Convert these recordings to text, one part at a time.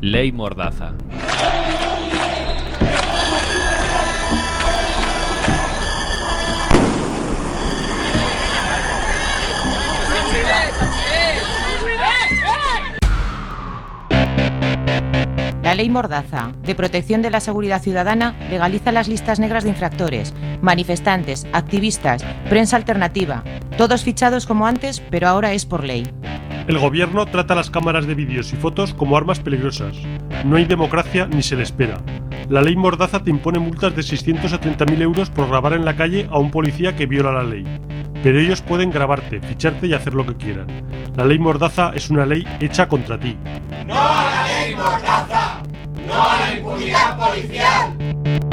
Ley Mordaza. La ley Mordaza, de protección de la seguridad ciudadana, legaliza las listas negras de infractores, manifestantes, activistas, prensa alternativa, todos fichados como antes, pero ahora es por ley. El gobierno trata las cámaras de vídeos y fotos como armas peligrosas. No hay democracia ni se le espera. La ley Mordaza te impone multas de 600 a 30.000 euros por grabar en la calle a un policía que viola la ley. Pero ellos pueden grabarte, ficharte y hacer lo que quieran. La ley Mordaza es una ley hecha contra ti. ¡No a la ley Mordaza! ¡No a la impunidad policial!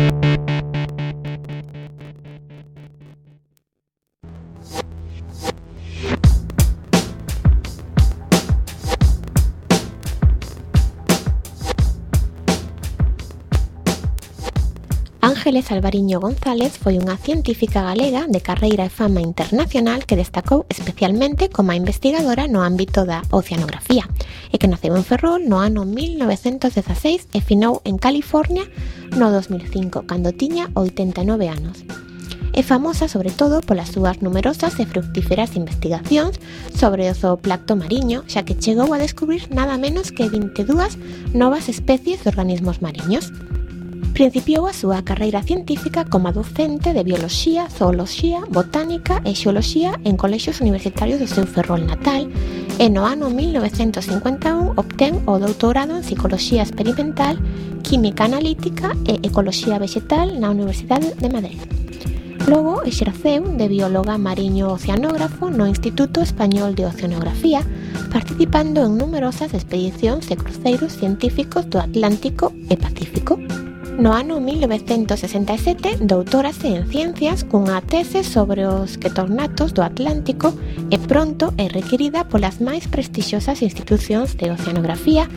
Ángeles Alvariño González foi unha científica galega de carreira e fama internacional que destacou especialmente como investigadora no ámbito da oceanografía e que naceu en Ferrol no ano 1916 e finou en California no 2005 cando tiña 89 anos é famosa sobre todo polas súas numerosas e fructíferas investigacións sobre o zooplacto mariño, xa que chegou a descubrir nada menos que 22 novas especies de organismos mariños. Principiou a súa carreira científica como docente de Bioloxía, Zooloxía, Botánica e Xeoloxía en colexios universitarios do seu ferrol natal e no ano 1951 obtén o doutorado en psicoloxía Experimental, Química Analítica e Ecoloxía Vegetal na Universidade de Madrid. Logo exerceu de bióloga mariño oceanógrafo no Instituto Español de Oceanografía, participando en numerosas expedicións e cruceiros científicos do Atlántico e Pacífico. No ano 1967 doutorase en Ciencias cunha tese sobre os ketornatos do Atlántico e pronto é requerida polas máis prestixiosas institucións de oceanografía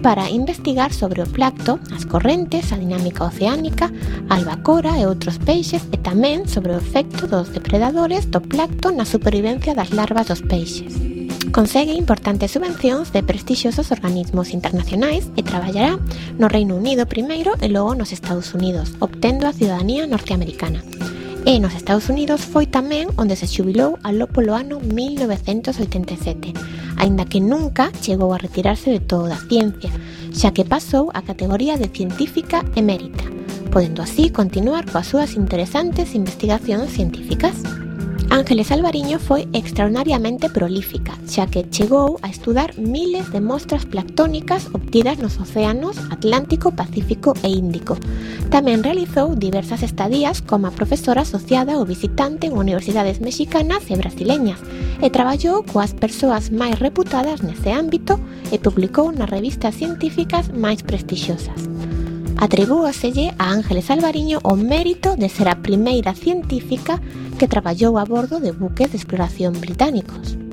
para investigar sobre o placto, as correntes, a dinámica oceánica, a albacora e outros peixes e tamén sobre o efecto dos depredadores do placto na supervivencia das larvas dos peixes. Consegue importantes subvencións de prestixiosos organismos internacionais e traballará no Reino Unido primeiro e logo nos Estados Unidos, obtendo a ciudadanía norteamericana. E nos Estados Unidos foi tamén onde se xubilou aló polo ano 1987, aínda que nunca chegou a retirarse de toda a ciencia, xa que pasou a categoría de científica emérita, podendo así continuar coas súas interesantes investigacións científicas. Ángeles Alvariño foi extraordinariamente prolífica, xa que chegou a estudar miles de mostras planctónicas obtidas nos océanos Atlántico, Pacífico e Índico. Tamén realizou diversas estadías como profesora asociada ou visitante en universidades mexicanas e brasileñas e traballou coas persoas máis reputadas nese ámbito e publicou nas revistas científicas máis prestixiosas. Atribúaselle a Ángeles Alvariño o mérito de ser a primeira científica que traballou a bordo de buques de exploración británicos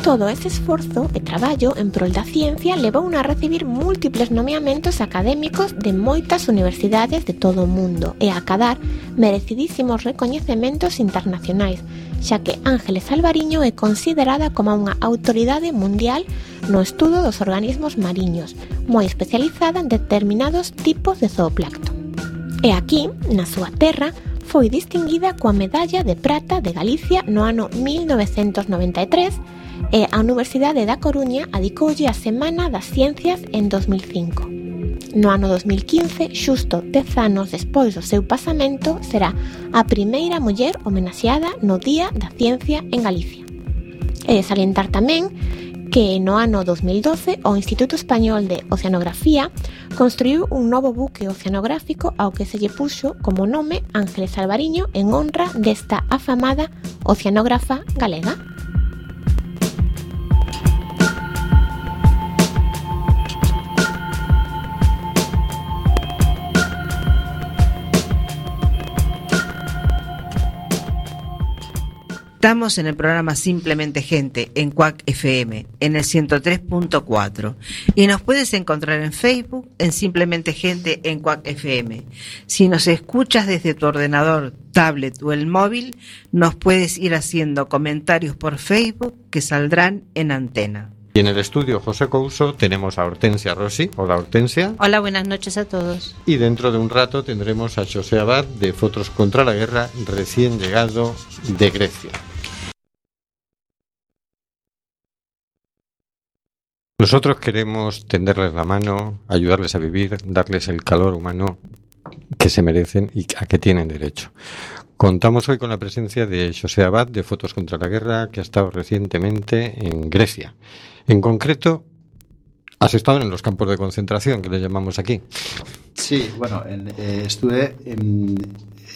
todo ese esforzo e traballo en prol da ciencia levouna a recibir múltiples nomeamentos académicos de moitas universidades de todo o mundo e a acadar merecidísimos recoñecementos internacionais, xa que Ángeles Alvariño é considerada como unha autoridade mundial no estudo dos organismos mariños, moi especializada en determinados tipos de zooplancton. E aquí, na súa terra, foi distinguida coa Medalla de Prata de Galicia no ano 1993 e eh, a Universidade da Coruña adicoulle a Semana das Ciencias en 2005. No ano 2015, xusto 10 anos despois do seu pasamento, será a primeira muller homenaxeada no Día da Ciencia en Galicia. E salientar tamén que no ano 2012 o Instituto Español de Oceanografía construiu un novo buque oceanográfico ao que se lle puxo como nome Ángeles Alvariño en honra desta afamada oceanógrafa galega. Estamos en el programa Simplemente Gente en Cuac FM en el 103.4 y nos puedes encontrar en Facebook en Simplemente Gente en Cuac FM. Si nos escuchas desde tu ordenador, tablet o el móvil, nos puedes ir haciendo comentarios por Facebook que saldrán en antena. Y en el estudio José Couso tenemos a Hortensia Rossi. Hola Hortensia. Hola, buenas noches a todos. Y dentro de un rato tendremos a José Abad de Fotos contra la Guerra, recién llegado de Grecia. Nosotros queremos tenderles la mano, ayudarles a vivir, darles el calor humano que se merecen y a que tienen derecho. Contamos hoy con la presencia de José Abad de Fotos contra la Guerra, que ha estado recientemente en Grecia. En concreto, has estado en los campos de concentración, que le llamamos aquí. Sí, bueno, en, eh, estuve en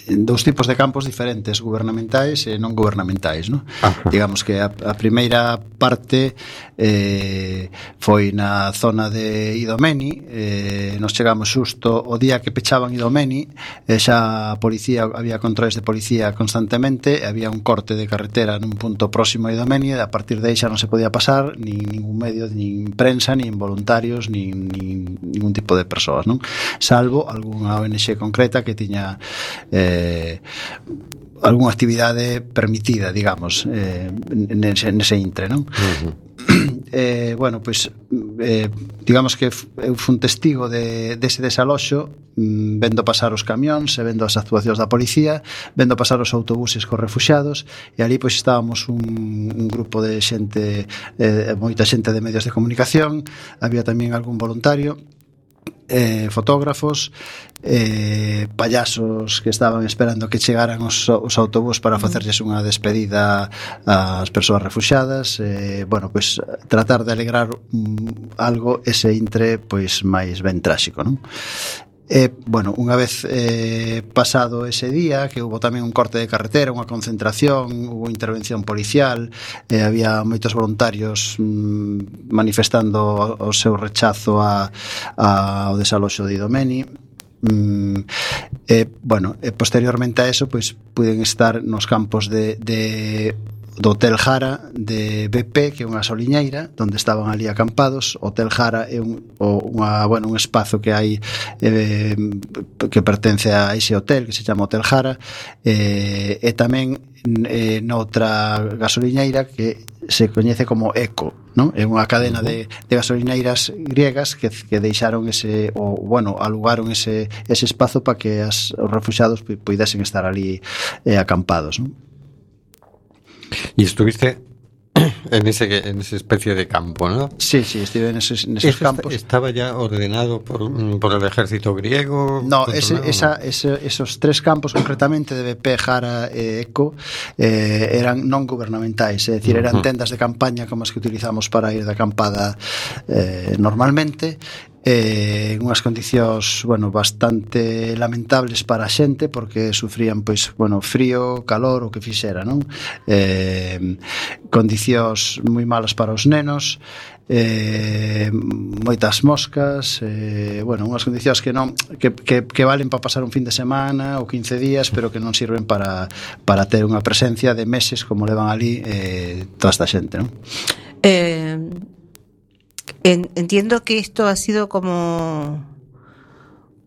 dous tipos de campos diferentes, gubernamentais e non gubernamentais, no? Ajá. Ah. Digamos que a, a primeira parte eh, foi na zona de Idomeni, eh, nos chegamos xusto o día que pechaban Idomeni, eh, xa a policía había controles de policía constantemente, e había un corte de carretera nun punto próximo a Idomeni, e a partir de aí xa non se podía pasar nin ningún medio, nin prensa, nin voluntarios, nin, nin ningún tipo de persoas, non? Salvo algunha ONG concreta que tiña eh, eh, algunha actividade permitida, digamos, eh, nese, nese intre, non? Uh -huh. Eh, bueno, pois eh, digamos que eu fun testigo de, dese desaloxo mm, vendo pasar os camións e vendo as actuacións da policía vendo pasar os autobuses cos refuxados e ali pois estábamos un, un grupo de xente eh, moita xente de medios de comunicación había tamén algún voluntario eh, fotógrafos, eh, payasos que estaban esperando que chegaran os, os autobús para facerlles unha despedida ás persoas refuxadas, eh, bueno, pois tratar de alegrar um, algo ese intre pois máis ben tráxico, non? E, bueno, unha vez eh, pasado ese día, que houve tamén un corte de carretera, unha concentración, houve intervención policial, eh, había moitos voluntarios mm, manifestando o, o seu rechazo a, a, ao desaloxo de Idomeni, mm, eh, bueno, e posteriormente a eso pois pues, puden estar nos campos de, de do Hotel Jara de BP, que é unha soliñeira, onde estaban ali acampados. O Hotel Jara é un, o, unha, bueno, un espazo que hai eh, que pertence a ese hotel, que se chama Hotel Jara, eh, e tamén eh, noutra gasoliñeira que se coñece como Eco, non? É unha cadena de, de gasolineiras griegas que, que deixaron ese o bueno, alugaron ese ese espazo para que as, os refugiados puidesen estar ali eh, acampados, non? Y estuviste en ese en esa especie de campo, ¿no? Sí, sí, estuve en esos, en esos campos. ¿Estaba ya ordenado por, por el ejército griego? No, ese, esa, ese, esos tres campos, concretamente de BP, Jara e Eco, eh, eran non gubernamentais, é dicir, eran tendas de campaña como as que utilizamos para ir de acampada eh, normalmente, eh, unhas condicións bueno, bastante lamentables para a xente porque sufrían pois bueno, frío, calor, o que fixera non? Eh, condicións moi malas para os nenos eh, moitas moscas eh, bueno, unhas condicións que non que, que, que valen para pasar un fin de semana ou 15 días, pero que non sirven para, para ter unha presencia de meses como levan ali eh, toda esta xente non? Eh, En, entiendo que esto ha sido como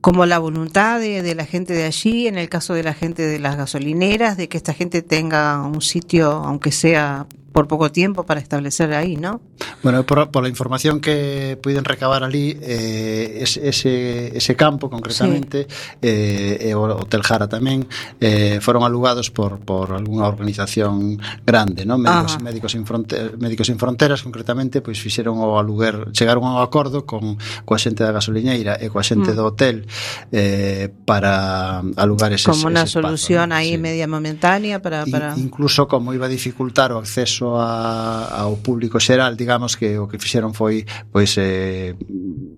como la voluntad de, de, la gente de allí, en el caso de la gente de las gasolineras, de que esta gente tenga un sitio, aunque sea por poco tiempo para establecer ahí, ¿no? Bueno, por, por la información que puiden recabar ali, eh, es, ese, ese campo concretamente, sí. eh, e o Hotel Jara tamén, eh, foron alugados por, por algunha organización grande, ¿no? Médicos, médicos, sin fronteras, médicos sin fronteras, concretamente, pois fixeron o aluguer, chegaron a un acordo con coa xente da gasoliñeira e coa xente mm. do hotel eh, para alugar ese Como unha solución espazo, aí sí. media momentánea para, para... In, incluso como iba a dificultar o acceso a, ao público xeral, digamos que o que fixeron foi pois eh,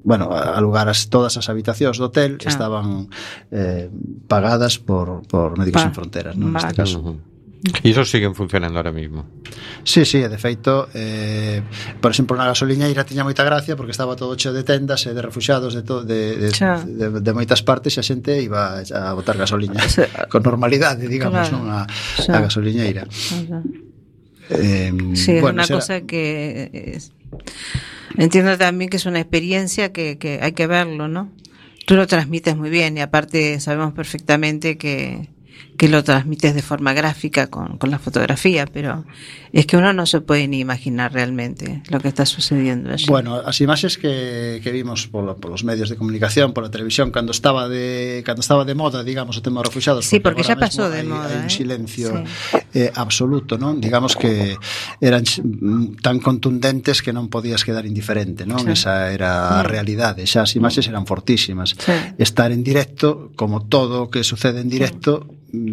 bueno, alugar as, todas as habitacións do hotel claro. estaban eh, pagadas por, por Médicos pa, Sin Fronteras, non? Vale. Neste caso. Uh -huh. Iso siguen funcionando ahora mismo. Sí, sí, de feito, eh, por exemplo, na gasoliñeira tiña moita gracia porque estaba todo cheo de tendas e de refuxados de, to, de, de, de, de, moitas partes e a xente iba a botar gasoliña con normalidade, digamos, claro. non a, a gasoliñeira. Xa. Eh, sí, es una cosa que entiendo también que es una experiencia que, que hay que verlo, ¿no? Tú lo transmites muy bien y aparte sabemos perfectamente que que lo transmites de forma gráfica con, con, la fotografía, pero es que uno no se puede ni imaginar realmente lo que está sucediendo allí. Bueno, as imaxes que, que vimos por, por los medios de comunicación, por la televisión, cando estaba de cando estaba de moda, digamos, o tema refugiados, sí, porque, porque xa pasou de moda, un ¿eh? silencio sí. eh, absoluto, non? Digamos que eran tan contundentes que non podías quedar indiferente, non? Sí. Esa era a realidade, xa as imaxes eran fortísimas. Sí. Estar en directo, como todo que sucede en directo, sí Mm,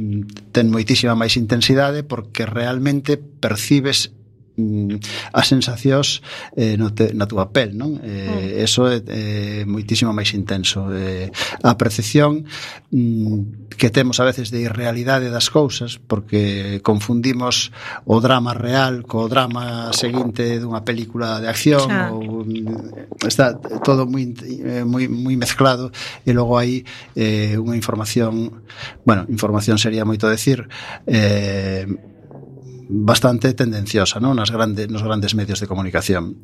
ten moitísima máis intensidade porque realmente percibes Mm, as sensacións eh, no te, na túa pel, non? Eh, mm. Eso é, eh, moitísimo máis intenso. Eh, a percepción mm, que temos a veces de irrealidade das cousas, porque confundimos o drama real co drama seguinte dunha película de acción xa. ou mm, está todo moi eh, moi moi mezclado e logo hai eh, unha información, bueno, información sería moito decir, eh bastante tendenciosa non? Nas grandes, nos grandes medios de comunicación.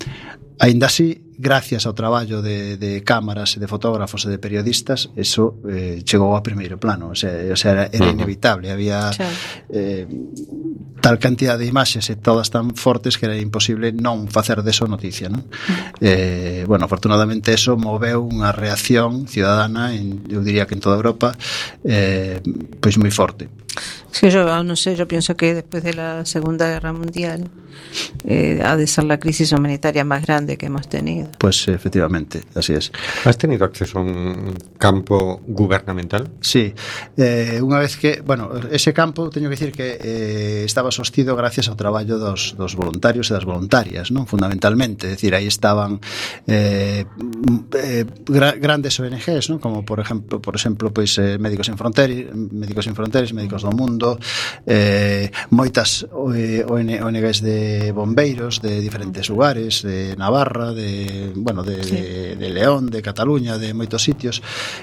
Ainda así, gracias ao traballo de, de cámaras e de fotógrafos e de periodistas, eso eh, chegou a primeiro plano. O sea, o sea era, era inevitable. Había eh, tal cantidad de imaxes e todas tan fortes que era imposible non facer deso noticia. Non? Eh, bueno, afortunadamente eso moveu unha reacción ciudadana, en, eu diría que en toda Europa, eh, pois moi forte. Sí, yo no sé, yo pienso que después de la Segunda Guerra Mundial eh, ha de ser la crisis humanitaria más grande que hemos tenido. Pues efectivamente, así es. ¿Has tenido acceso a un campo gubernamental? Sí, eh, unha vez que, bueno, ese campo, teño que decir que eh, estaba sostido gracias ao traballo dos, dos voluntarios e das voluntarias, non? Fundamentalmente, é dicir, aí estaban eh, eh, gra grandes ONGs, non? Como por exemplo, por exemplo, pois eh, Médicos en Fronteras, Médicos en Fronteras, Médicos do Mundo, eh, moitas eh, ONGs de de bombeiros de diferentes lugares, de Navarra, de, bueno, de, sí. de, de León, de Cataluña, de moitos sitios,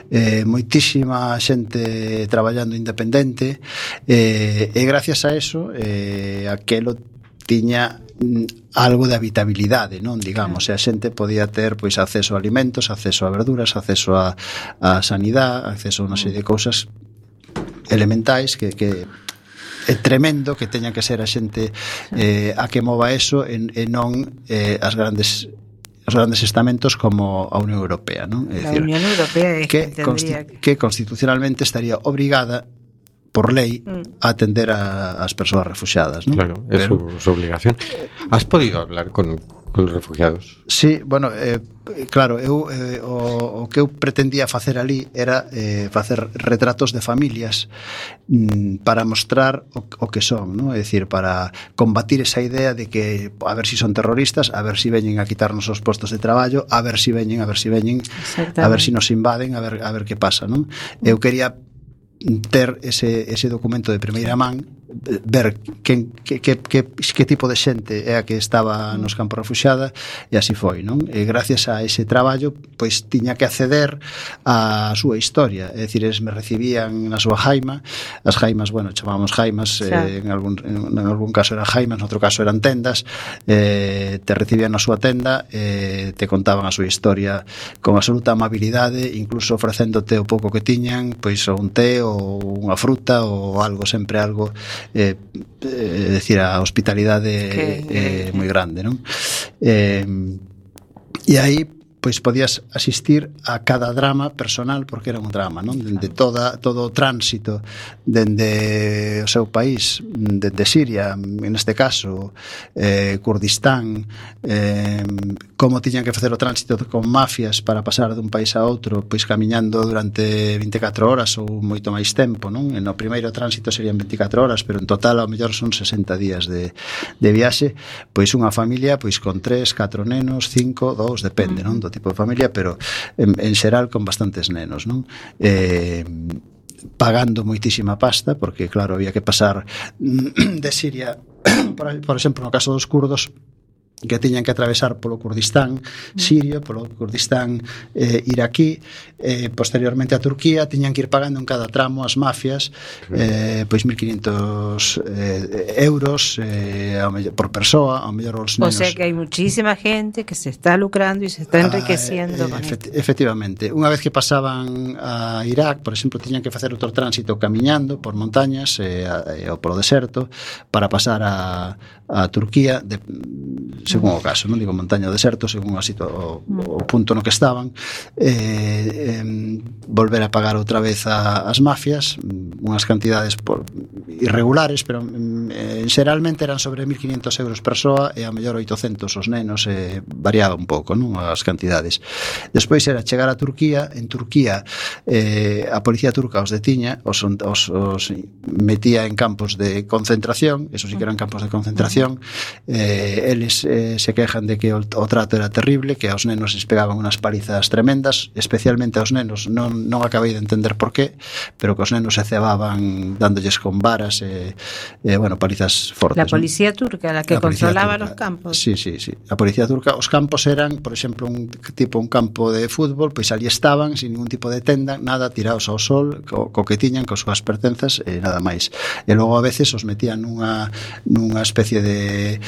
eh, moitísima xente traballando independente, eh, e gracias a eso, eh, aquelo tiña mm, algo de habitabilidade, non, digamos, claro. e a xente podía ter pois acceso a alimentos, acceso a verduras, acceso a, a sanidade, acceso a unha serie de cousas elementais que, que é tremendo que teña que ser a xente eh, a que mova eso e, e non eh, as grandes os grandes estamentos como a Unión Europea, non? É dicir, a Unión Europea é que, que, que constitucionalmente estaría obrigada por lei mm. a atender a, as persoas refugiadas, non? Claro, é Pero... su, su obligación. Has podido hablar con Os refugiados. Sí, bueno, eh, claro, eu eh, o, o que eu pretendía facer ali era eh, facer retratos de familias mm, para mostrar o, o que son, ¿no? é dicir, para combatir esa idea de que a ver si son terroristas, a ver si veñen a quitarnos os postos de traballo, a ver si veñen, a ver si veñen, a ver si nos invaden, a ver a ver que pasa, ¿no? Eu quería ter ese, ese documento de primeira man ver quen, que, que, que, que tipo de xente é a que estaba nos campos refuxada e así foi, non? E gracias a ese traballo, pois tiña que acceder á súa historia, é dicir, eles me recibían na súa jaima, as jaimas, bueno, chamábamos jaimas, eh, en, algún, en, en algún caso eran jaimas, no outro caso eran tendas, eh, te recibían na súa tenda, eh, te contaban a súa historia con absoluta amabilidade, incluso ofrecéndote o pouco que tiñan, pois un té ou unha fruta ou algo, sempre algo Eh, eh, decir, a hospitalidad eh, muy grande, ¿no? y ahí pois podías asistir a cada drama personal porque era un drama, non? Dende toda todo o tránsito dende o seu país, dende Siria, en este caso, eh Kurdistán, eh como tiñan que facer o tránsito con mafias para pasar dun país a outro, pois camiñando durante 24 horas ou moito máis tempo, non? En o primeiro tránsito serían 24 horas, pero en total ao mellor son 60 días de de viaxe, pois unha familia pois con 3, 4 nenos, 5, 2, depende, non? Do todo tipo de familia, pero en, en xeral con bastantes nenos, non? Eh, pagando moitísima pasta, porque claro, había que pasar de Siria, por, por exemplo, no caso dos curdos, que tiñan que atravesar polo Kurdistán sirio, polo Kurdistán eh, iraquí, eh, posteriormente a Turquía, tiñan que ir pagando en cada tramo as mafias eh, pois 1.500 eh, euros eh, ao mellor, por persoa, ao mellor os nenos. O sea que hai muchísima gente que se está lucrando e se está ah, enriqueciendo. Ah, eh, efect efectivamente. Unha vez que pasaban a Irak, por exemplo, tiñan que facer outro tránsito camiñando por montañas eh, a, eh, ou polo deserto para pasar a, a Turquía de, según o caso, non digo montaña ou deserto, según a situ o, o punto no que estaban, eh, eh, volver a pagar outra vez a, as mafias, unhas cantidades por, irregulares, pero eh, xeralmente eran sobre 1.500 euros persoa e a mellor 800 os nenos, eh, variaba un pouco non as cantidades. Despois era chegar a Turquía, en Turquía eh, a policía turca os detiña, os, os, os metía en campos de concentración, eso sí que eran campos de concentración, eh, eles eh, Eh, se quejan de que o, o trato era terrible, que aos nenos les pegaban unas palizas tremendas, especialmente aos nenos, non, non acabei de entender por qué, pero que os nenos se cebaban dándolles con varas e, eh, bueno, palizas fortes. La policía turca, la que la controlaba turca, los campos. Sí, sí, sí. A policía turca, os campos eran, por exemplo, un tipo un campo de fútbol, pois ali estaban sin ningún tipo de tenda, nada, tirados ao sol, co, co que tiñan, co súas pertenzas e nada máis. E logo a veces os metían nunha, nunha especie de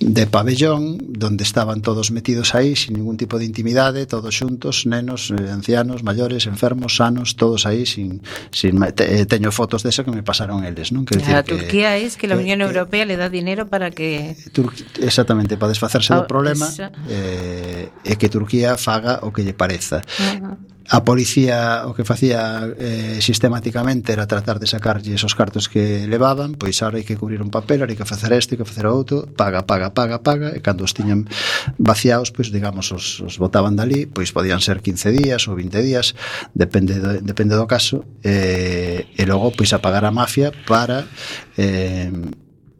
de pabellón donde estaban todos metidos aí sin ningún tipo de intimidade, todos xuntos, nenos, eh, ancianos, maiores, enfermos, sanos, todos aí sin sin te, eh, teño fotos deso que me pasaron eles, non? Que a Turquía que, es que a Unión Europea que, le dá dinero para que Tur exactamente para desfacerse ah, do problema esa... eh, e que Turquía faga o que lle pareza. Uh -huh. A policía o que facía eh, sistemáticamente era tratar de sacarlle esos cartos que levaban, pois ahora hai que cubrir un papel, ahora hai que facer este, hai que facer outro, paga, paga, paga, paga, e cando os tiñan vaciados, pois digamos, os, os botaban dali, pois podían ser 15 días ou 20 días, depende do, depende do caso, eh, e logo pois a pagar a mafia para eh,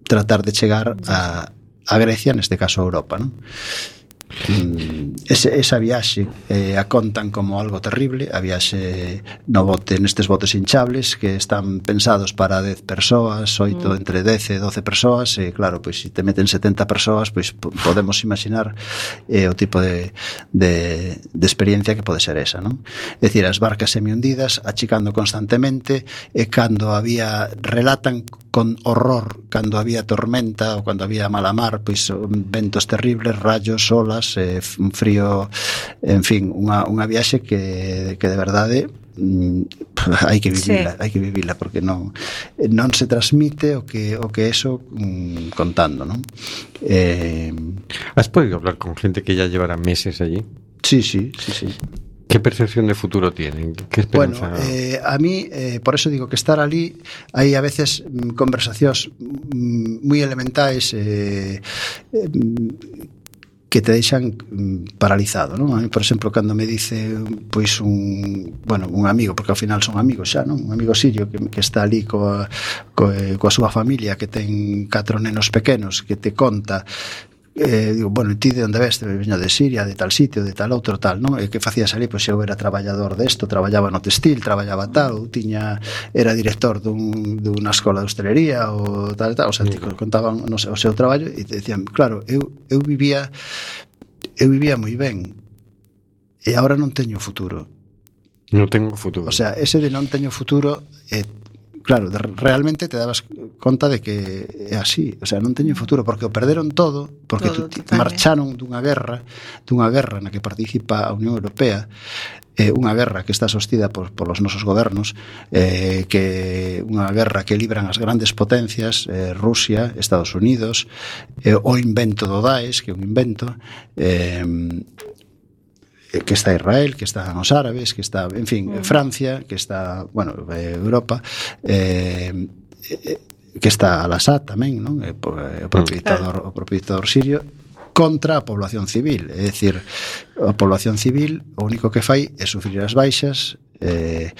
tratar de chegar a, a Grecia, neste caso a Europa, non? ese, esa viaxe eh, a contan como algo terrible a viaxe no bote nestes botes hinchables que están pensados para 10 persoas, 8 mm. entre 10 e 12 persoas e claro, pois se te meten 70 persoas pois podemos imaginar eh, o tipo de, de, de experiencia que pode ser esa non? é dicir, as barcas semi hundidas achicando constantemente e cando había relatan con horror cando había tormenta ou cando había mala mar, pois ventos terribles, rayos, olas, eh, un frío, en fin, unha, unha viaxe que, que de verdade mm, hai que vivila, sí. hai que vivila porque non non se transmite o que o que eso mm, contando, non? Eh, has podido hablar con gente que ya llevará meses allí? Sí, sí, sí, sí. ¿Qué percepción de futuro tienen? ¿Qué esperanza? Bueno, eh, a mí, eh, por eso digo que estar ali hai a veces mm, conversacións moi mm, elementais eh, eh, que te deixan paralizado, non? A mí, por exemplo, cando me dice pois un, bueno, un amigo, porque ao final son amigos xa, non? Un amigo sillo que, que está ali coa, coa, eh, coa súa familia que ten catro nenos pequenos, que te conta eh, digo, bueno, ti de onde veste? Veño de Siria, de tal sitio, de tal outro, tal, non? E que facías ali? Pois pues, eu era traballador desto, traballaba no textil, traballaba tal, ou tiña, era director dun, dunha escola de hostelería, ou tal, tal, o sea, te contaban no sei, o seu traballo e te decían, claro, eu, eu vivía eu vivía moi ben e agora non teño futuro. Non tengo futuro. O sea, ese de non teño futuro eh, claro, realmente te dabas conta de que é así, o sea, non teñen futuro porque o perderon todo, porque todo, total, marcharon dunha guerra, dunha guerra na que participa a Unión Europea, eh, unha guerra que está sostida por, por os nosos gobernos, eh, que unha guerra que libran as grandes potencias, eh, Rusia, Estados Unidos, eh, o invento do Daesh, que é un invento, eh, que está Israel, que están os árabes, que está, en fin, mm. Francia, que está, bueno, eh, Europa, eh, eh, que está Al-Assad tamén, non? Eh, mm. O propio dictador, o propio dictador sirio contra a población civil, é dicir, a población civil o único que fai é sufrir as baixas, eh,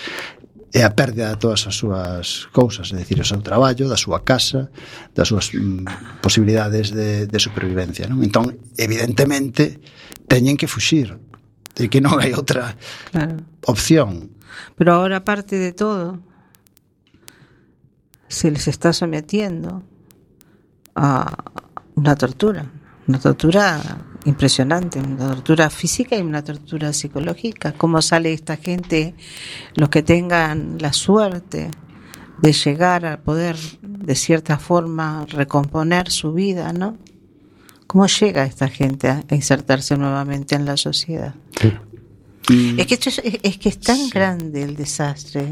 e a perda de todas as súas cousas, é dicir, o seu traballo, da súa casa, das súas mm, posibilidades de, de supervivencia. Non? Entón, evidentemente, teñen que fuxir de que non hai outra Claro. opción. Pero ahora, aparte de todo, se les está sometiendo a una tortura, una tortura impresionante, una tortura física y una tortura psicológica. ¿Cómo sale esta gente, los que tengan la suerte de llegar a poder, de cierta forma, recomponer su vida, ¿no? ¿Cómo llega esta gente a insertarse nuevamente en la sociedad? Es que, esto es, es que es tan grande el desastre,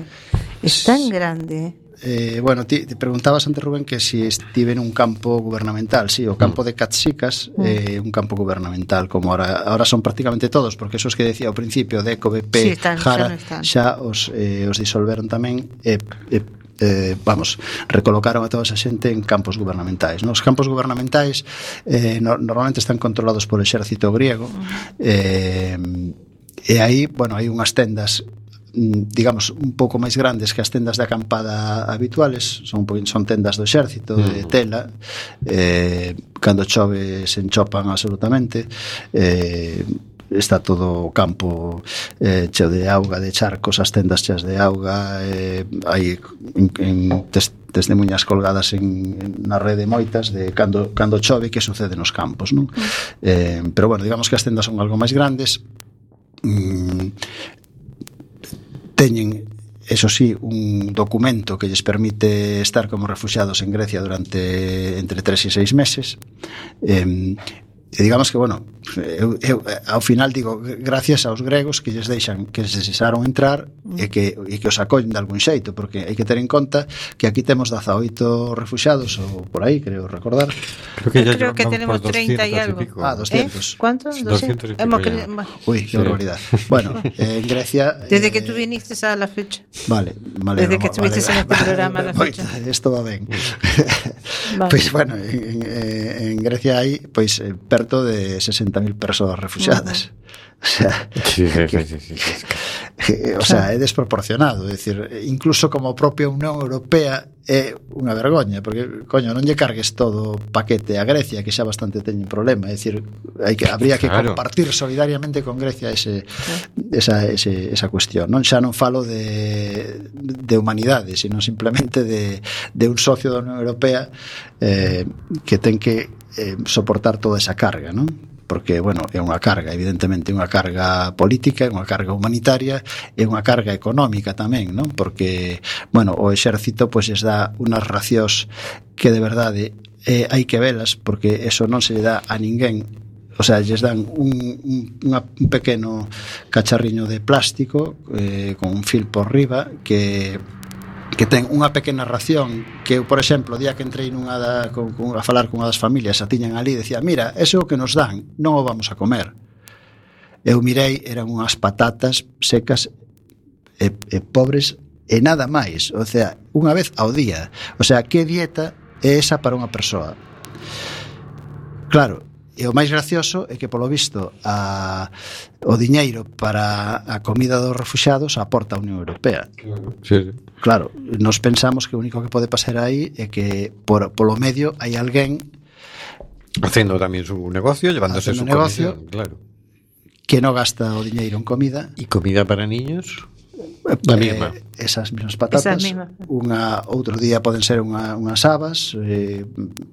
es tan grande. Eh, bueno, te preguntabas antes, Rubén, que si estive en un campo gubernamental. Sí, o campo de Catsicas Mm. eh, un campo gubernamental, como ahora, ahora son prácticamente todos, porque esos que decía ao principio, DECO, BP, Sí, están, xa Jara, xa os, eh, os disolveron tamén e, e eh, vamos, recolocaron a toda esa xente en campos gubernamentais. Nos campos gubernamentais eh, no, normalmente están controlados polo exército griego eh, e aí, bueno, hai unhas tendas mm, digamos, un pouco máis grandes que as tendas de acampada habituales son son tendas do exército, de mm. tela eh, cando chove se enchopan absolutamente eh, está todo o campo eh, cheo de auga, de charcos, as tendas cheas de auga, eh, hai en, en tes, testemunhas colgadas en, en, na rede moitas de cando, cando chove que sucede nos campos, non? Mm. Eh, pero bueno, digamos que as tendas son algo máis grandes, mm, teñen eso sí, un documento que lles permite estar como refugiados en Grecia durante entre 3 e 6 meses eh, E digamos que, bueno, eu, eu ao final digo gracias aos gregos que lles deixan que lles deixaron entrar e que, e que os acollen de algún xeito, porque hai que ter en conta que aquí temos 18 refuxados ou por aí, creo recordar. Creo que, creo que tenemos 30 e algo. Ah, ¿Eh? pico. ah, 200. ¿Eh? ¿Cuántos? 200. 200 Hemos cre... Uy, qué sí. barbaridad. Bueno, eh, en Grecia Desde eh, que tú viniste a la fecha. Vale, vale. Desde que estuviste vale, en este programa vale, a la fecha. Esto va ben. Vale. pues bueno, en, en, en Grecia hai pois pues, eh, perto de 60.000 persoas refugiadas. O sea, Sí, sí, sí, que, o sea, é desproporcionado, é dicir, incluso como propia Unión Europea é unha vergoña, porque coño, non lle cargues todo o paquete a Grecia, que xa bastante teñen problema, é dicir, hai que habría que claro. compartir solidariamente con Grecia ese esa ese, esa cuestión, non xa non falo de de humanidade, sino simplemente de de un socio da Unión Europea eh que ten que eh, soportar toda esa carga, non? porque, bueno, é unha carga, evidentemente, unha carga política, é unha carga humanitaria, é unha carga económica tamén, non? Porque, bueno, o exército pois es dá unhas racións que de verdade eh, hai que velas porque eso non se lle dá a ninguén o sea, lles dan un, un, unha, un pequeno cacharriño de plástico eh, con un fil por riba que que ten unha pequena ración que eu, por exemplo, o día que entrei nunha da, con, con, a falar cunha das familias, a tiñan ali, decía, mira, eso é o que nos dan, non o vamos a comer. Eu mirei, eran unhas patatas secas e, e pobres e nada máis, o sea, unha vez ao día. O sea, que dieta é esa para unha persoa? Claro, E o máis gracioso é que, polo visto, a, o diñeiro para a comida dos refuxados aporta a Unión Europea. Sí, sí. Claro, nos pensamos que o único que pode pasar aí é que por, polo medio hai alguén Facendo tamén su negocio, levándose su negocio, comisión, claro. Que non gasta o diñeiro en comida. E comida para niños? Eh, La misma. esas mesmas patatas Esas mismas. unha outro día poden ser unha, unhas habas eh,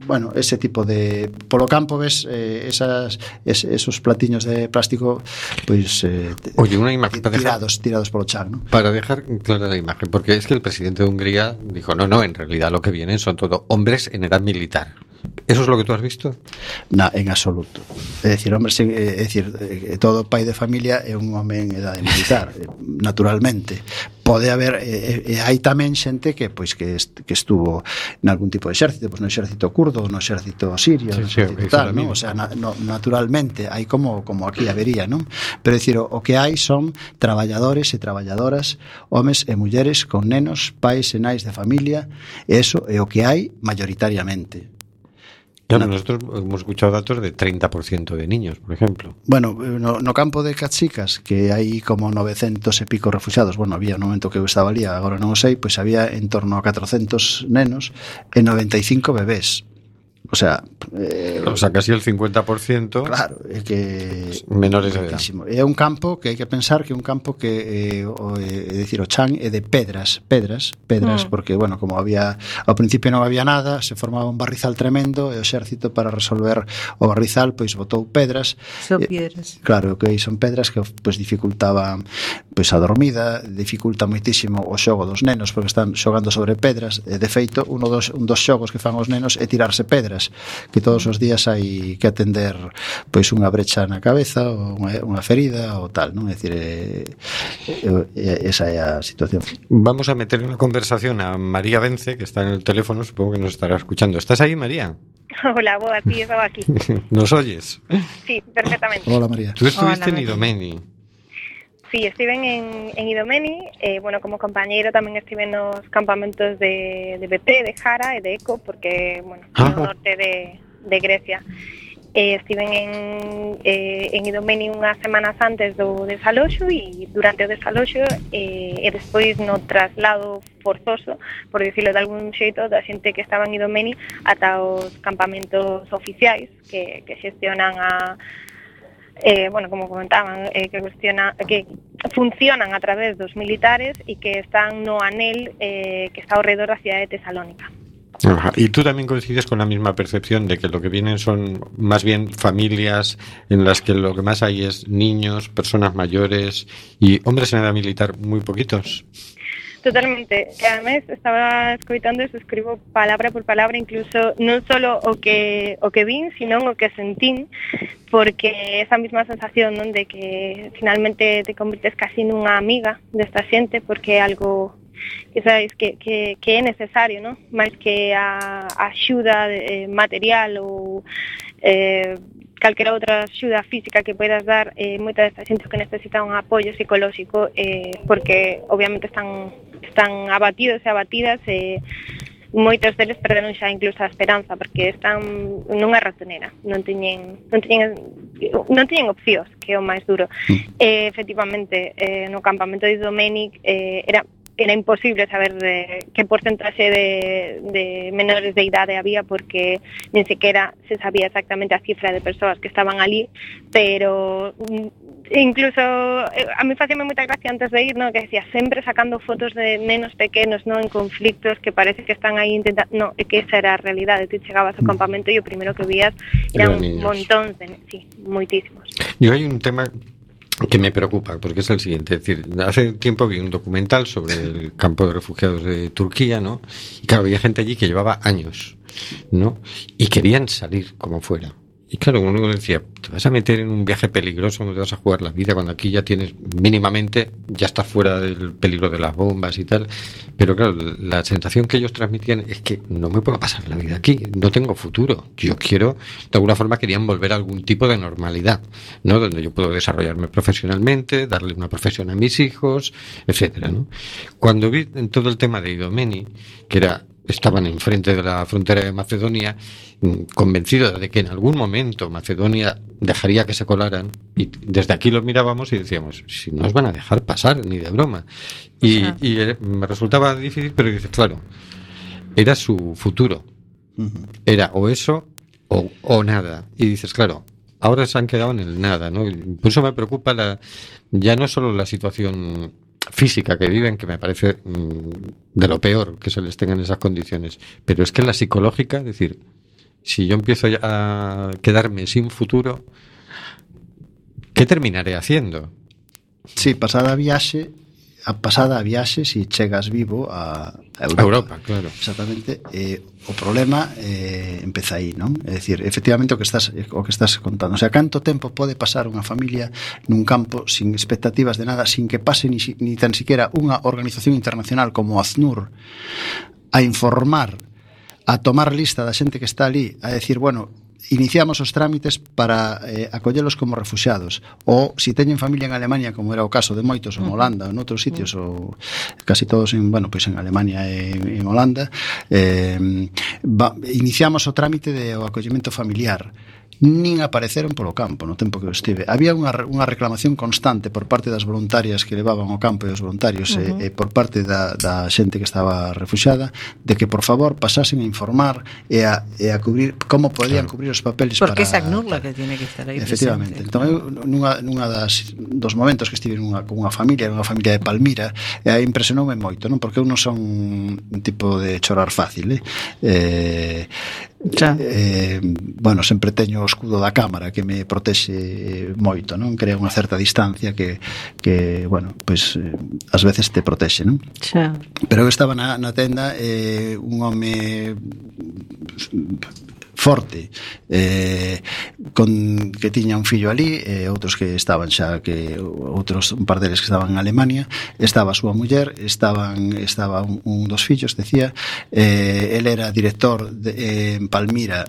bueno, ese tipo de polo campo ves eh, esas, es, esos platiños de plástico pois eh, Oye, una imagen para dejar, tirados, tirados polo chan ¿no? para dejar clara la imagen, porque es que el presidente de Hungría dijo, no, no, en realidad lo que vienen son todo hombres en edad militar. ¿Eso es lo que tú has visto? Na, en absoluto. É dicir, hombre, sen, eh, é dicir, eh, todo pai de familia é un home en edade militar, eh, naturalmente. Pode haber e, e hai tamén xente que pois que est, que estuvo en algún tipo de exército, pois no exército curdo, no exército sirio, sí, no exército sí, tal, non? O sea, na, no, naturalmente hai como como aquí habería, non? Pero é dicir, o, o que hai son traballadores e traballadoras, homes e mulleres con nenos, pais e nais de familia, e eso é o que hai mayoritariamente Claro, nosotros hemos escuchado datos de 30% de niños, por ejemplo. Bueno, no, no campo de Catsicas que hai como 900 e pico refugiados. Bueno, había no momento que estaba ali Agora non o sei, pois había en torno a 400 nenos E 95 bebés O sea, eh, o sea, casi el 50%. Claro, es que menores de edad. É un campo que hai que pensar que é un campo que eh, o, eh, é dicir o chan é de pedras, pedras, pedras, mm. porque bueno, como había ao principio non había nada, se formaba un barrizal tremendo e o exército para resolver o barrizal pois botou pedras. Son eh, piedras. Claro, que okay, son pedras que pois dificultaban pois a dormida, dificulta moitísimo o xogo dos nenos porque están xogando sobre pedras, e de feito, uno dos un dos xogos que fan os nenos é tirarse pedras que todos os días hai que atender pois unha brecha na cabeza ou unha, unha ferida ou tal, non? É dicir, eh, eh, esa é a situación. Vamos a meter unha conversación a María Vence, que está en el teléfono, supongo que nos estará escuchando. ¿Estás ahí, María? Hola, boa, sí, estaba aquí. ¿Nos oyes? Sí, perfectamente. Hola, María. Tú estuviste Hola, en Idomeni. Sí, estiven en, en Idomeni, eh, bueno, como compañeiro tamén estive nos campamentos de, de BP, de Jara e de Eco, porque, bueno, ah. no norte de, de Grecia. Eh, estiven en, eh, en Idomeni unhas semanas antes do desaloxo e durante o desaloxo eh, e despois no traslado forzoso, por dicirlo de algún xeito, da xente que estaba en Idomeni ata os campamentos oficiais que, que xestionan a, eh, bueno, como comentaban, eh, que, cuestiona, que funcionan a través dos militares e que están no anel eh, que está ao redor da cidade de Tesalónica. Y tú también coincides con la misma percepción de que lo que vienen son más bien familias en las que lo que más hay es niños, personas mayores y hombres en edad militar muy poquitos. Totalmente. Ademais, estaba escoitando e escribo palabra por palabra, incluso non solo o que, o que vin, sino o que sentín, porque esa mesma sensación non de que finalmente te convirtes casi nunha amiga desta xente, porque é algo que sabes que, que, que é necesario, non? máis que a, a axuda eh, material ou eh, calquera outra axuda física que poidas dar eh, moita desta xente que necesita un apoio psicolóxico eh, porque obviamente están están abatidos e abatidas e eh, moitos deles perderon xa incluso a esperanza porque están nunha ratonera non teñen non teñen non teñen opcións que é o máis duro mm. eh, efectivamente eh, no campamento de Domenic eh, era era imposible saber de qué porcentaje de, de, menores de idade había porque ni siquiera se sabía exactamente a cifra de persoas que estaban ali, pero mm, incluso eh, a mí facíame moita gracia antes de ir, no, que decía sempre sacando fotos de nenos pequenos, no, en conflictos que parece que están aí intentando, no, que esa era a realidade, tú chegabas ao mm. campamento e o primero que vías eran un montón de, sí, moitísimos. E hai un tema que me preocupa, porque es el siguiente. Es decir, hace tiempo vi un documental sobre el campo de refugiados de Turquía, ¿no? Y claro, había gente allí que llevaba años, ¿no? Y querían salir como fuera. Y claro, uno decía, te vas a meter en un viaje peligroso, no te vas a jugar la vida, cuando aquí ya tienes mínimamente, ya estás fuera del peligro de las bombas y tal. Pero claro, la sensación que ellos transmitían es que no me puedo pasar la vida aquí, no tengo futuro. Yo quiero, de alguna forma querían volver a algún tipo de normalidad, ¿no? Donde yo puedo desarrollarme profesionalmente, darle una profesión a mis hijos, etcétera, ¿no? Cuando vi en todo el tema de Idomeni, que era estaban enfrente de la frontera de Macedonia, mm, convencidos de que en algún momento Macedonia dejaría que se colaran, y desde aquí los mirábamos y decíamos, si no os van a dejar pasar, ni de broma. Y, y eh, me resultaba difícil, pero dices, claro, era su futuro. Era o eso o, o nada. Y dices, claro, ahora se han quedado en el nada, ¿no? Por eso me preocupa la, ya no solo la situación física que viven, que me parece mm, de lo peor que se les tenga en esas condiciones. Pero es que la psicológica, es decir, si yo empiezo a quedarme sin futuro, ¿qué terminaré haciendo? Sí, pasada viaje a pasada a viaxe se chegas vivo a, a Europa. A Europa, claro. Exactamente. Eh, o problema eh, empeza aí, non? É dicir, efectivamente o que estás o que estás contando, o sea, canto tempo pode pasar unha familia nun campo sin expectativas de nada, sin que pase ni, ni tan siquiera unha organización internacional como ACNUR a informar a tomar lista da xente que está ali, a decir, bueno, iniciamos os trámites para eh, acollelos como refugiados ou se si teñen familia en Alemania como era o caso de moitos en Holanda ou outros sitios ou casi todos en, bueno, pois en Alemania e en Holanda eh, va, iniciamos o trámite de o acollemento familiar nin apareceron polo campo no tempo que eu estive. Había unha, unha reclamación constante por parte das voluntarias que levaban ao campo e os voluntarios uh -huh. e, e por parte da, da xente que estaba refuxada de que por favor pasasen a informar e a, e a cubrir como podían claro. cubrir os papeles Porque para... Porque é que tiene que estar aí Efectivamente. Presente. Entón eu nunha, nunha das, dos momentos que estive nunha, con unha familia, unha familia de Palmira e aí impresionoume moito, non? Porque eu non son un tipo de chorar fácil, eh? eh Xa. Eh, bueno, sempre teño o escudo da cámara que me protexe moito, non? Crea unha certa distancia que, que bueno, pois pues, eh, ás veces te protexe, non? Xa. Pero eu estaba na, na tenda eh, un home forte. Eh, con que tiña un fillo ali e eh, outros que estaban xa que outros un par deles que estaban en Alemania estaba a súa muller estaban estaba un, un dos fillos decía eh, el era director de, eh, en Palmira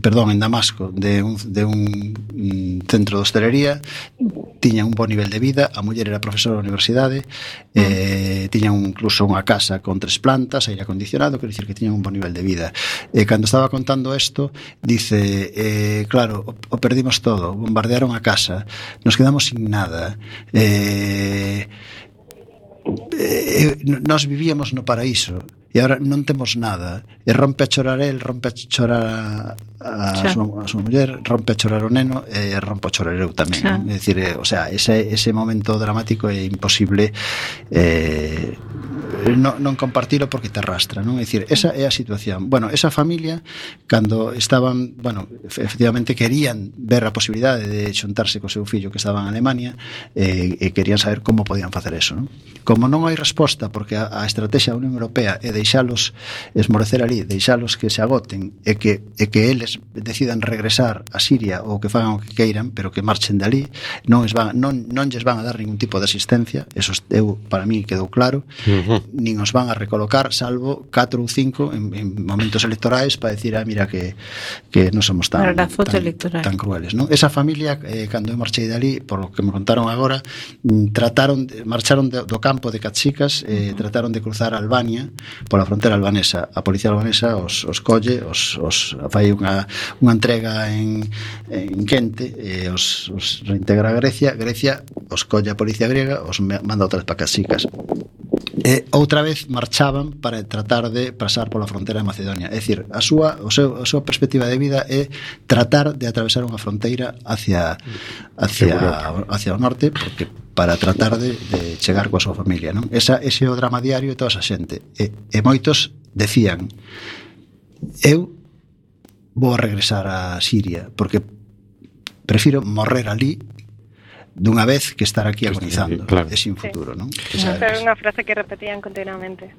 perdón, en Damasco de un, de un mm, centro de hostelería tiña un bon nivel de vida a muller era profesora da universidade eh, tiña un, incluso unha casa con tres plantas aire acondicionado quero dicir que tiña un bon nivel de vida. E eh, cando estaba contando isto Dice, eh, claro, o, o perdimos todo, bombardearon a casa, nos quedamos sin nada. Eh, eh, nos vivíamos no paraíso e agora non temos nada. E rompe a chorar el, rompe a chorar a, a, súa, a súa muller rompe a chorar o neno e rompe a chorar eu tamén. É dicir, eh, o sea, ese, ese momento dramático é imposible eh, non, non compartilo porque te arrastra non? é dicir, esa é a situación. Bueno, esa familia, cando estaban bueno, efectivamente querían ver a posibilidade de xuntarse co seu fillo que estaba en Alemania eh, e querían saber como podían facer eso non? como non hai resposta porque a, a estrategia da Unión Europea é de deixalos esmorecer ali, deixalos que se agoten e que, e que eles decidan regresar a Siria ou que fagan o que queiran, pero que marchen de ali, non, es van, non, non lles van a dar ningún tipo de asistencia, eso eu, para mí quedou claro, uh -huh. nin os van a recolocar, salvo 4 ou 5 en, en momentos electorais para decir, ah, mira que, que non somos tan, tan, tan crueles. Non? Esa familia, eh, cando eu marchei de ali, por lo que me contaron agora, mm, trataron, marcharon do, do campo de Cachicas, eh, uh -huh. trataron de cruzar Albania pola frontera albanesa. A policía albanesa os, os colle, os, os fai unha, unha entrega en, en quente, e os, os reintegra a Grecia, Grecia os colle a policía griega, os manda outras para casicas. E outra vez marchaban para tratar de pasar pola frontera de Macedonia. É dicir, a súa, o seu, a súa perspectiva de vida é tratar de atravesar unha fronteira hacia, mm. hacia, hacia o norte, porque para tratar de, de chegar coa súa familia, non? Esa, ese é o drama diario de toda esa xente. E, e moitos decían, eu vou a regresar a Siria, porque prefiro morrer ali dunha vez que estar aquí agonizando, claro. é sin futuro, non? Esa é era unha frase que repetían continuamente.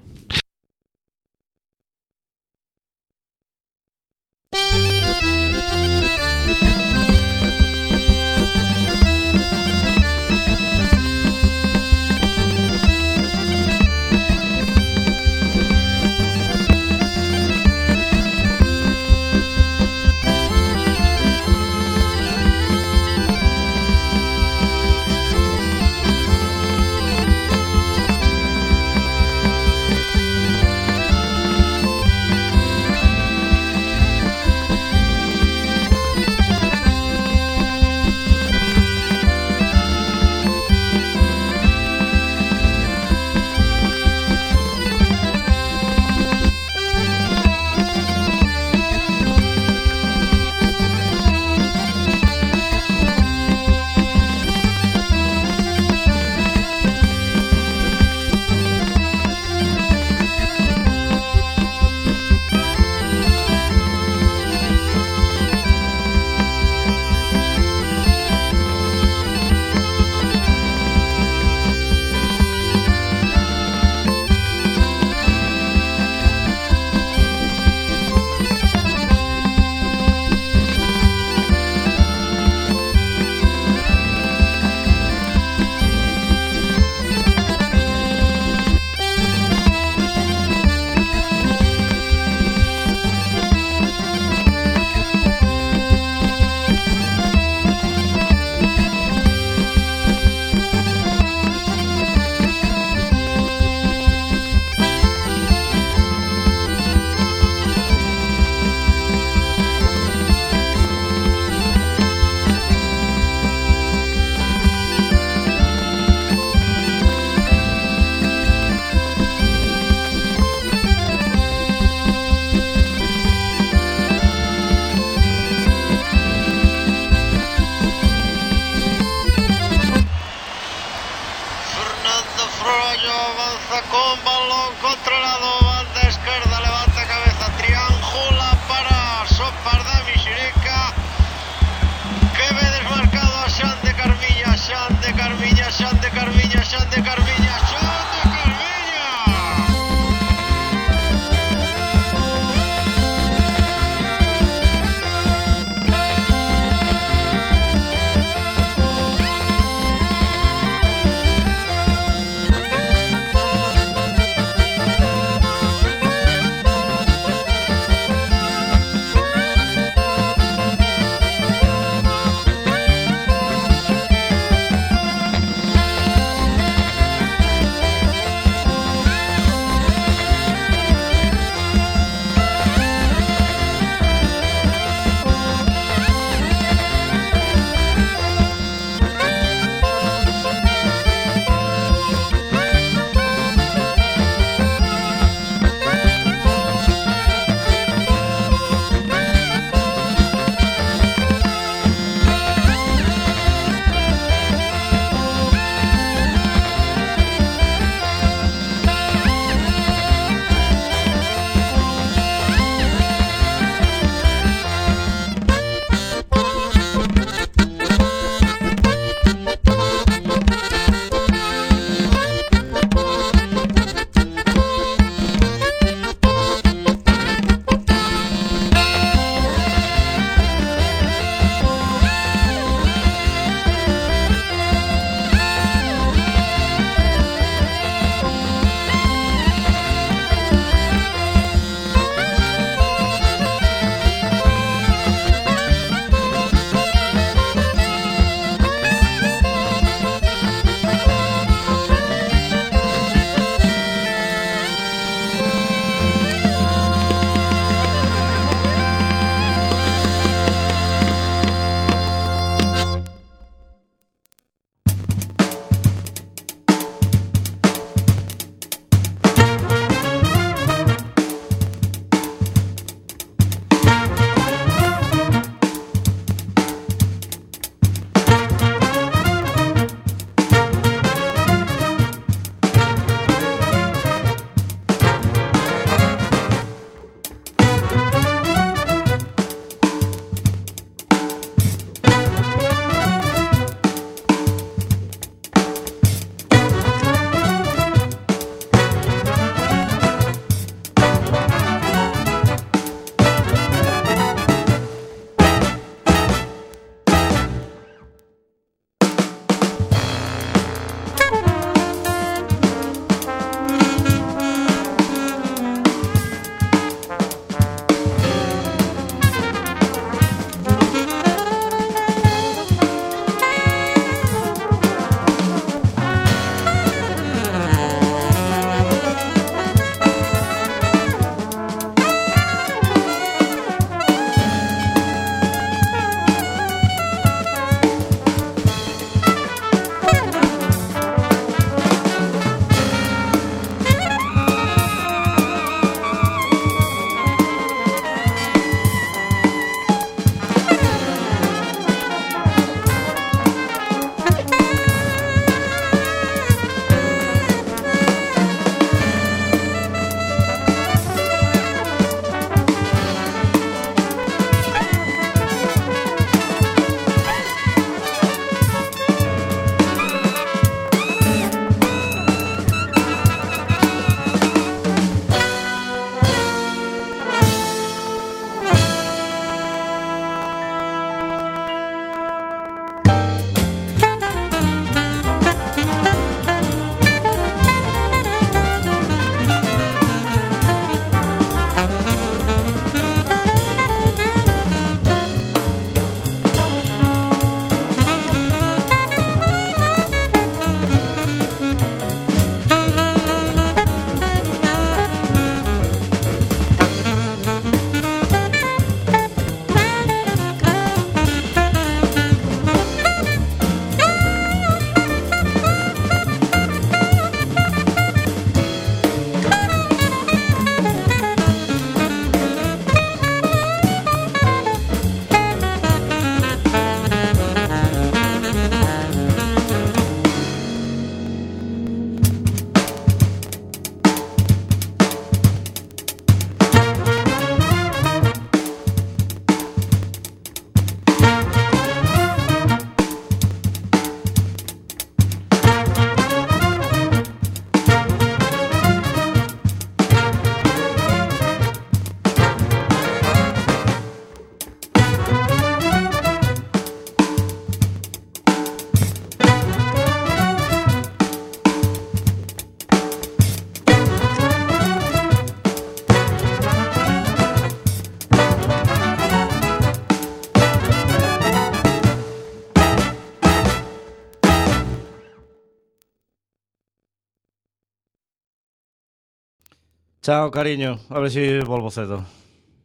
Chao, cariño. A ver se si volvo cedo.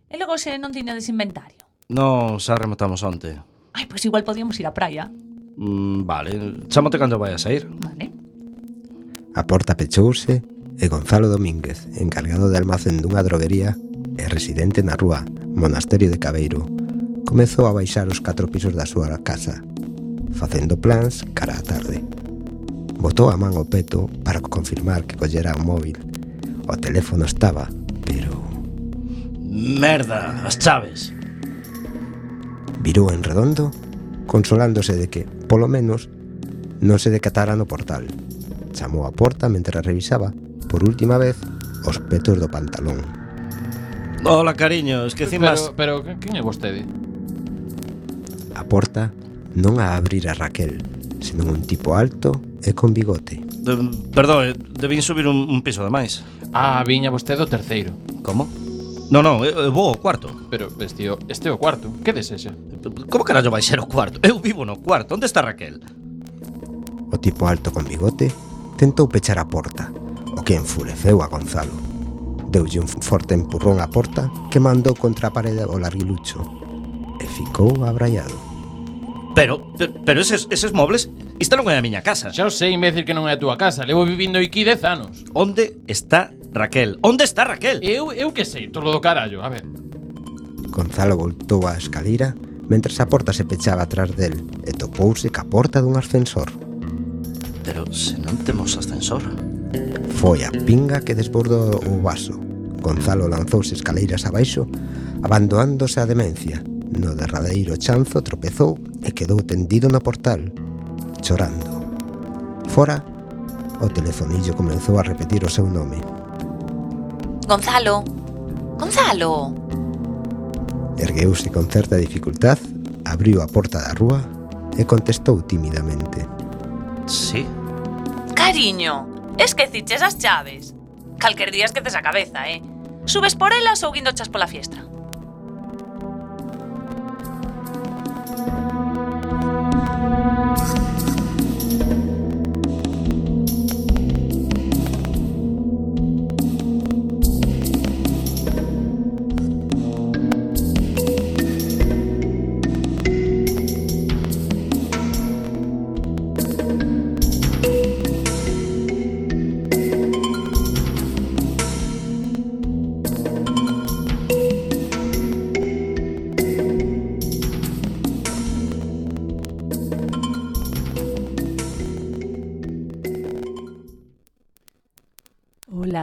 E logo se non tiñades inventario. Non, xa rematamos onte. Ai, pois igual podíamos ir á praia. Mm, vale, chámate cando vai a sair. Vale. A porta pechouse e Gonzalo Domínguez, encargado de almacén dunha droguería e residente na rúa Monasterio de Cabeiro, comezou a baixar os catro pisos da súa casa, facendo plans cara á tarde. Botou a man ao peto para confirmar que collera o móvil O teléfono estaba, pero... Merda, as chaves. Virou en redondo, consolándose de que, polo menos, non se decatara no portal. Chamou a porta mentre revisaba, por última vez, os petos do pantalón. Hola, cariño, esquecimas... Pero, pero, quen é vostede? A porta non a abrir a Raquel, senón un tipo alto e con bigote. De, perdón, eh, debín subir un, un piso de máis. Ah, viña vostede o terceiro. Como? No, non, eu, eh, eu eh, vou ao cuarto. Pero este, o- este é o cuarto. Que desexa? Como carallo vai ser o cuarto? Eu vivo no cuarto. Onde está Raquel? O tipo alto con bigote tentou pechar a porta, o que enfureceu a Gonzalo. Deulle un forte empurrón á porta que mandou contra a parede o larguilucho e ficou abraiado. Pero, pe- pero eses, eses mobles Isto non é a miña casa. Xa o sei, imbécil, que non é a túa casa. Levo vivindo aquí 10 anos. Onde está Raquel? Onde está Raquel? Eu, eu que sei, todo do carallo, a ver. Gonzalo voltou á escalira mentres a porta se pechaba atrás del e topouse ca porta dun ascensor. Pero se non temos ascensor... Foi a pinga que desbordou o vaso. Gonzalo lanzouse escaleiras abaixo, abandonándose a demencia. No derradeiro chanzo tropezou e quedou tendido no portal, chorando. Fora, o telefonillo comenzou a repetir o seu nome. Gonzalo! Gonzalo! Ergueuse con certa dificultad, abriu a porta da rúa e contestou tímidamente. Sí. Cariño, esqueciches as chaves. Calquer día esqueces a cabeza, eh? Subes por elas ou guindochas pola fiesta.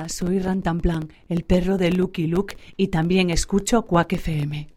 Soy Rantanplan, el perro de Lucky Luke, y también escucho Quack FM.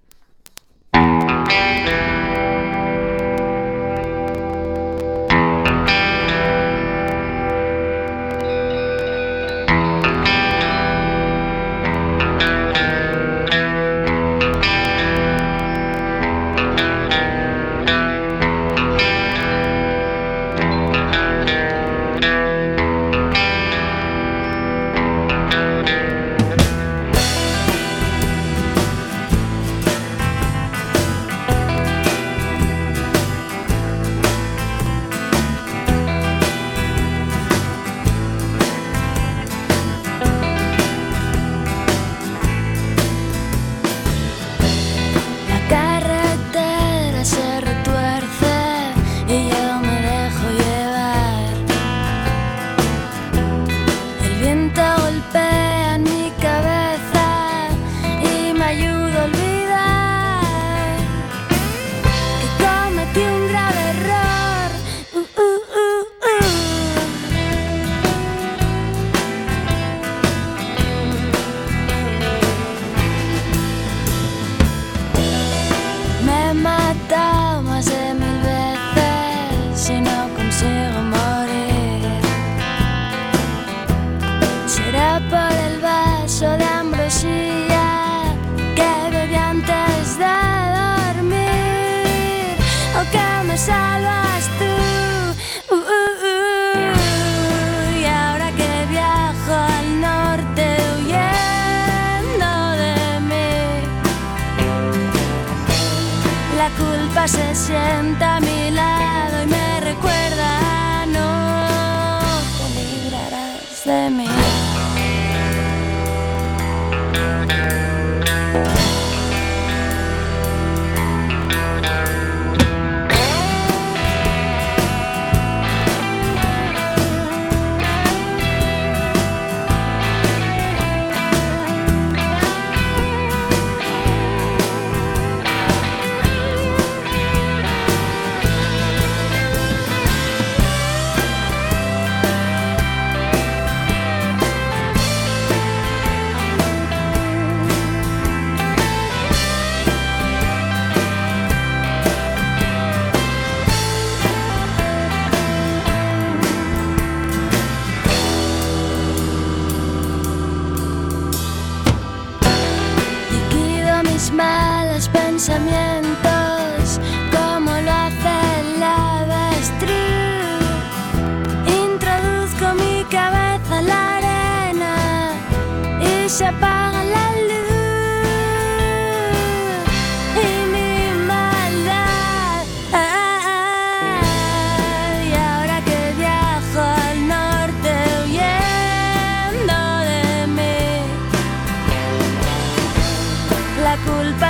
se sienta mi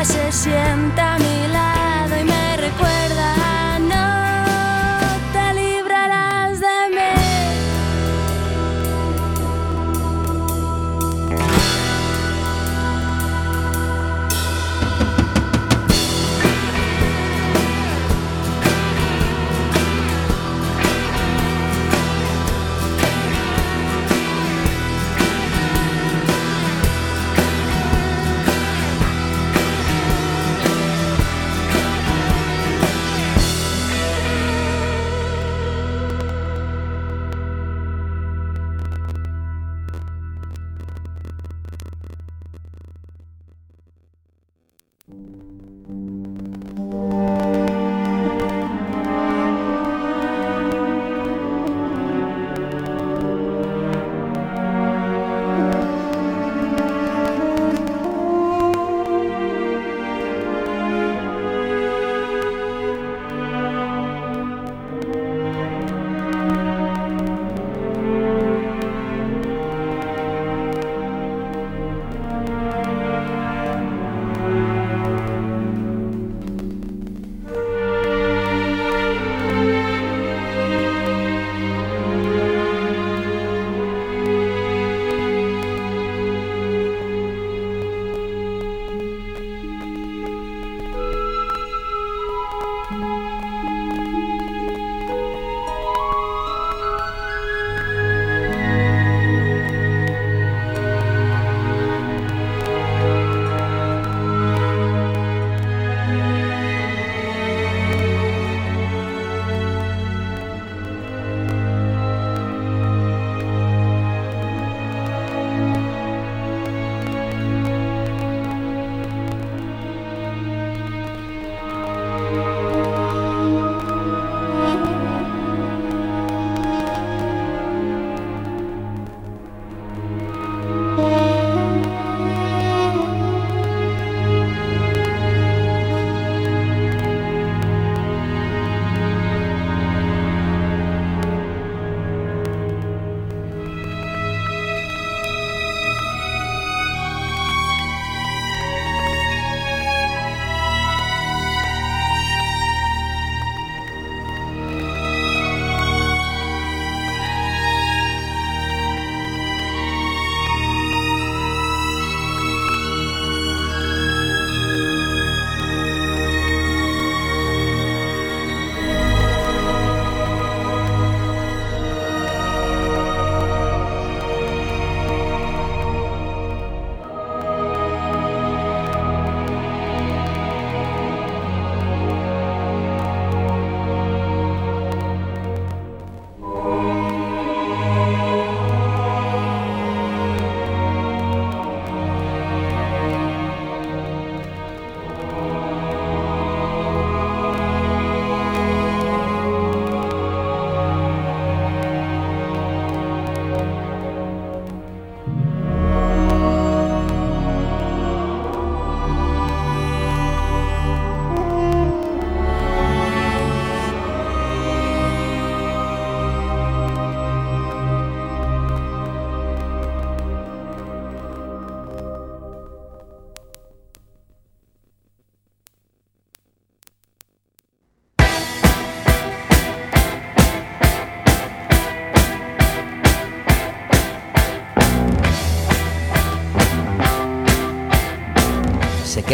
se sienta a mi lado y me recuerda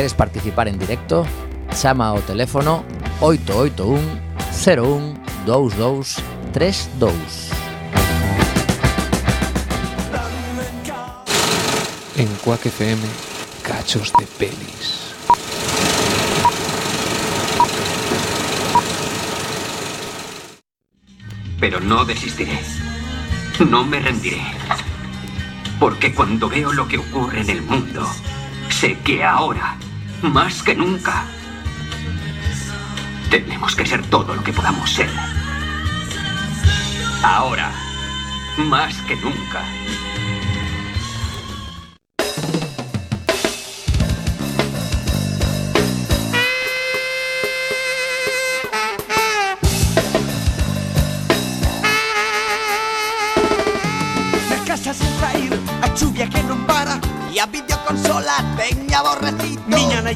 queres participar en directo, chama ao teléfono 881 01 22 32. En Quack FM, cachos de pelis. Pero no desistiré. No me rendiré. Porque cuando veo lo que ocurre en el mundo, sé que ahora, más que nunca. Tenemos que ser todo lo que podamos ser. Ahora, más que nunca.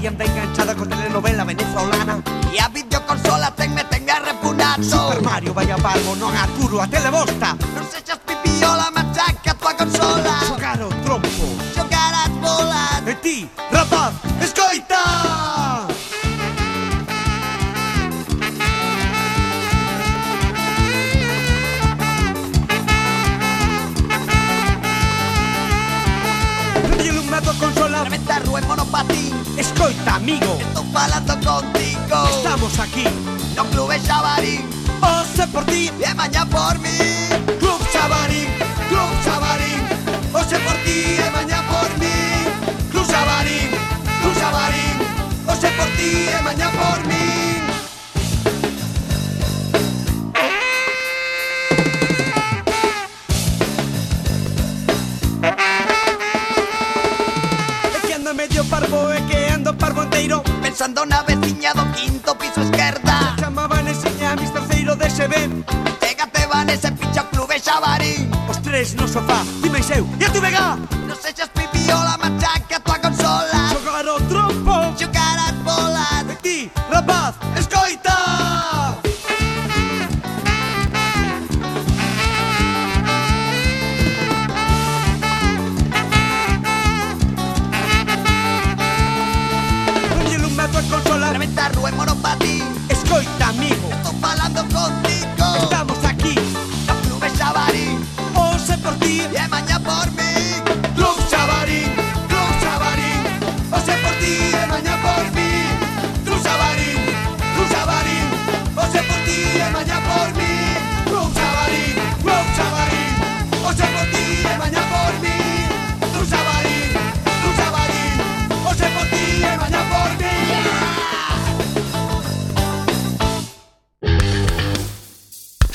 y enganchada con telenovela venezolana. Y a videoconsola tenme, tenga repunato. Super Mario, vaya palmo, no haga a telebosta. No se echas pipiola, monopatín Escoita, amigo. Estou falando contigo. Estamos aquí. No Clube Xabarín Ose por ti. E mañá por mí. Club Xabarín Club Xabarín Ose por ti E mañá por mí. Club Xabarín Club Xabarín Ose por ti E mañá por mí vivendo na veciña do quinto piso esquerda. Chamaban esiña mis terceiro de SB Chégate, Vanessa, picha clube xabarín Os tres no sofá, dimeis eu, e a tu vega?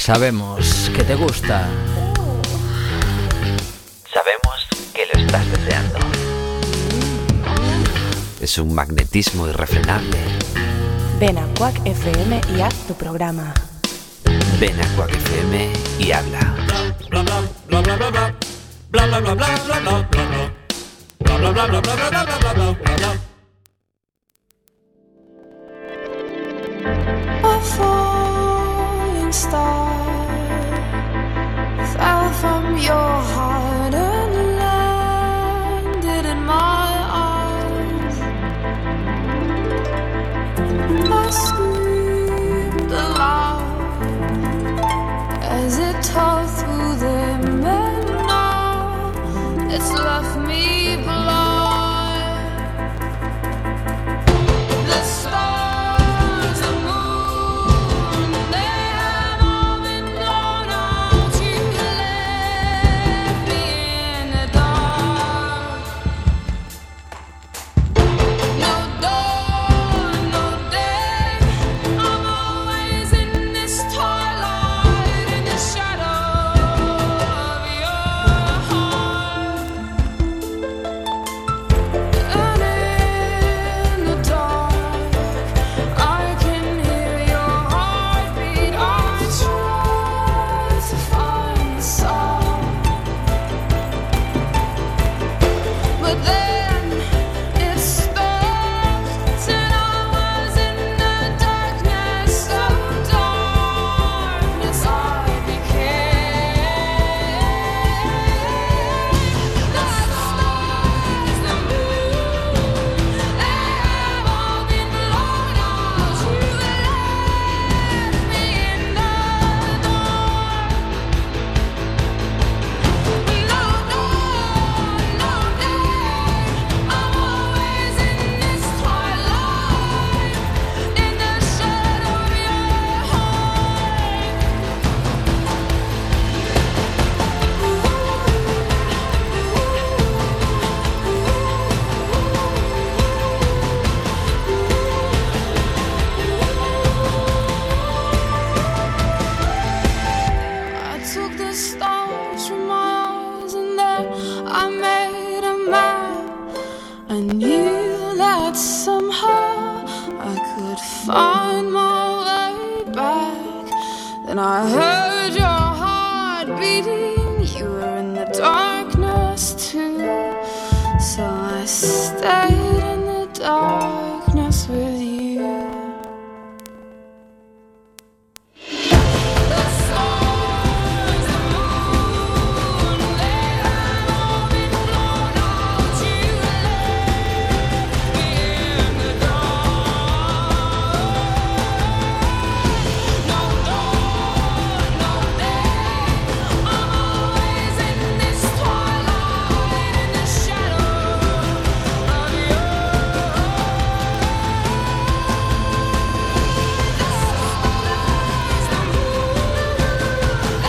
Sabemos que te gusta. Sabemos que lo estás deseando. Es un magnetismo irrefrenable. Ven a Quack FM y haz tu programa. Ven a Quack FM y habla. A falling star fell from your